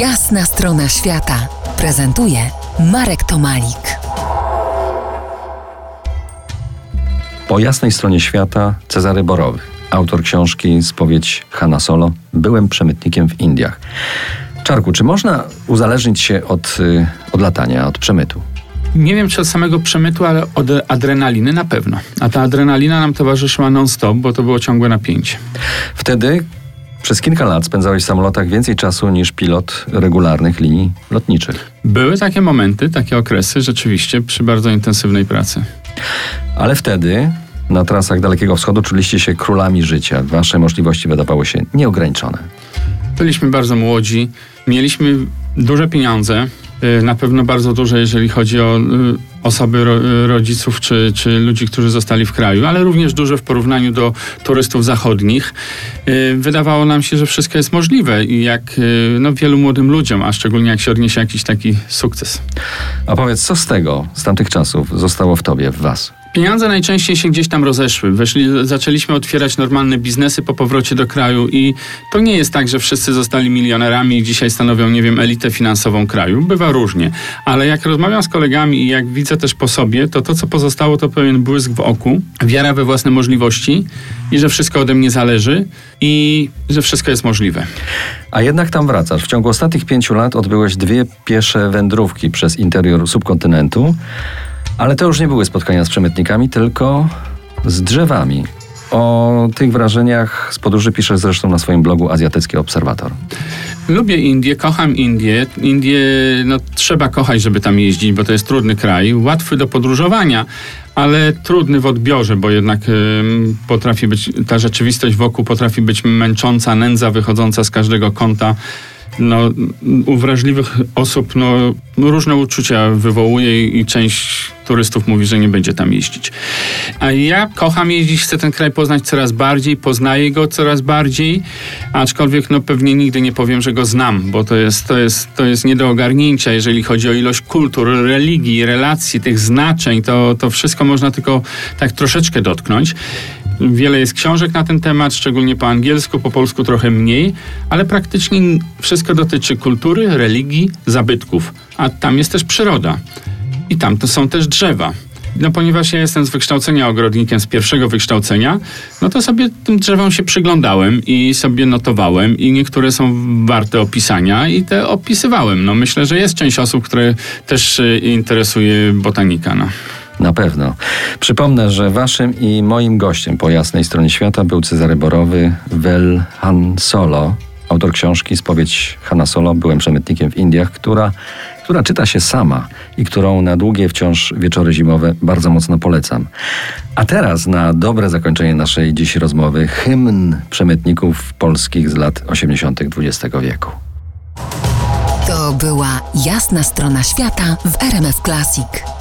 Jasna strona świata prezentuje Marek Tomalik. Po jasnej stronie świata Cezary Borowy, autor książki Spowiedź Hanna Solo, byłem przemytnikiem w Indiach. Czarku, czy można uzależnić się od, y, od latania, od przemytu? Nie wiem, czy od samego przemytu, ale od adrenaliny na pewno. A ta adrenalina nam towarzyszyła non-stop, bo to było ciągłe napięcie. Wtedy przez kilka lat spędzałeś w samolotach więcej czasu niż pilot regularnych linii lotniczych. Były takie momenty, takie okresy rzeczywiście przy bardzo intensywnej pracy. Ale wtedy na trasach Dalekiego Wschodu czuliście się królami życia. Wasze możliwości wydawały się nieograniczone. Byliśmy bardzo młodzi, mieliśmy duże pieniądze, na pewno bardzo duże, jeżeli chodzi o y, osoby ro, rodziców czy, czy ludzi, którzy zostali w kraju, ale również duże w porównaniu do turystów zachodnich. Y, wydawało nam się, że wszystko jest możliwe i jak no, wielu młodym ludziom, a szczególnie jak się odniesie jakiś taki sukces. A powiedz, co z tego, z tamtych czasów zostało w tobie, w was? Pieniądze najczęściej się gdzieś tam rozeszły. Weszli, zaczęliśmy otwierać normalne biznesy po powrocie do kraju i to nie jest tak, że wszyscy zostali milionerami i dzisiaj stanowią, nie wiem, elitę finansową kraju. Bywa różnie. Ale jak rozmawiam z kolegami i jak widzę też po sobie, to to, co pozostało, to pewien błysk w oku, wiara we własne możliwości i że wszystko ode mnie zależy i że wszystko jest możliwe. A jednak tam wracasz. W ciągu ostatnich pięciu lat odbyłeś dwie piesze wędrówki przez interior subkontynentu. Ale to już nie były spotkania z przemytnikami, tylko z drzewami. O tych wrażeniach z podróży piszesz zresztą na swoim blogu Azjatycki Obserwator. Lubię Indię, kocham Indię. Indię no, trzeba kochać, żeby tam jeździć, bo to jest trudny kraj, łatwy do podróżowania, ale trudny w odbiorze, bo jednak y, potrafi być, ta rzeczywistość wokół potrafi być męcząca, nędza wychodząca z każdego kąta no, u wrażliwych osób no, różne uczucia wywołuje i część turystów mówi, że nie będzie tam jeździć. A ja kocham jeździć, chcę ten kraj poznać coraz bardziej, poznaję go coraz bardziej, aczkolwiek no, pewnie nigdy nie powiem, że go znam, bo to jest, to jest, to jest nie do ogarnięcia, jeżeli chodzi o ilość kultur, religii, relacji, tych znaczeń, to, to wszystko można tylko tak troszeczkę dotknąć. Wiele jest książek na ten temat, szczególnie po angielsku, po polsku trochę mniej, ale praktycznie wszystko dotyczy kultury, religii, zabytków. A tam jest też przyroda. I tam to są też drzewa. No ponieważ ja jestem z wykształcenia ogrodnikiem, z pierwszego wykształcenia, no to sobie tym drzewom się przyglądałem i sobie notowałem i niektóre są warte opisania i te opisywałem. No myślę, że jest część osób, które też interesuje botanika. No. Na pewno. Przypomnę, że waszym i moim gościem po jasnej stronie świata był Cezary Borowy, Wel Han Solo, autor książki Spowiedź Hanna Solo, byłem przemytnikiem w Indiach, która, która czyta się sama i którą na długie wciąż wieczory zimowe bardzo mocno polecam. A teraz na dobre zakończenie naszej dziś rozmowy hymn przemytników polskich z lat 80. XX wieku. To była jasna strona świata w RMF Classic.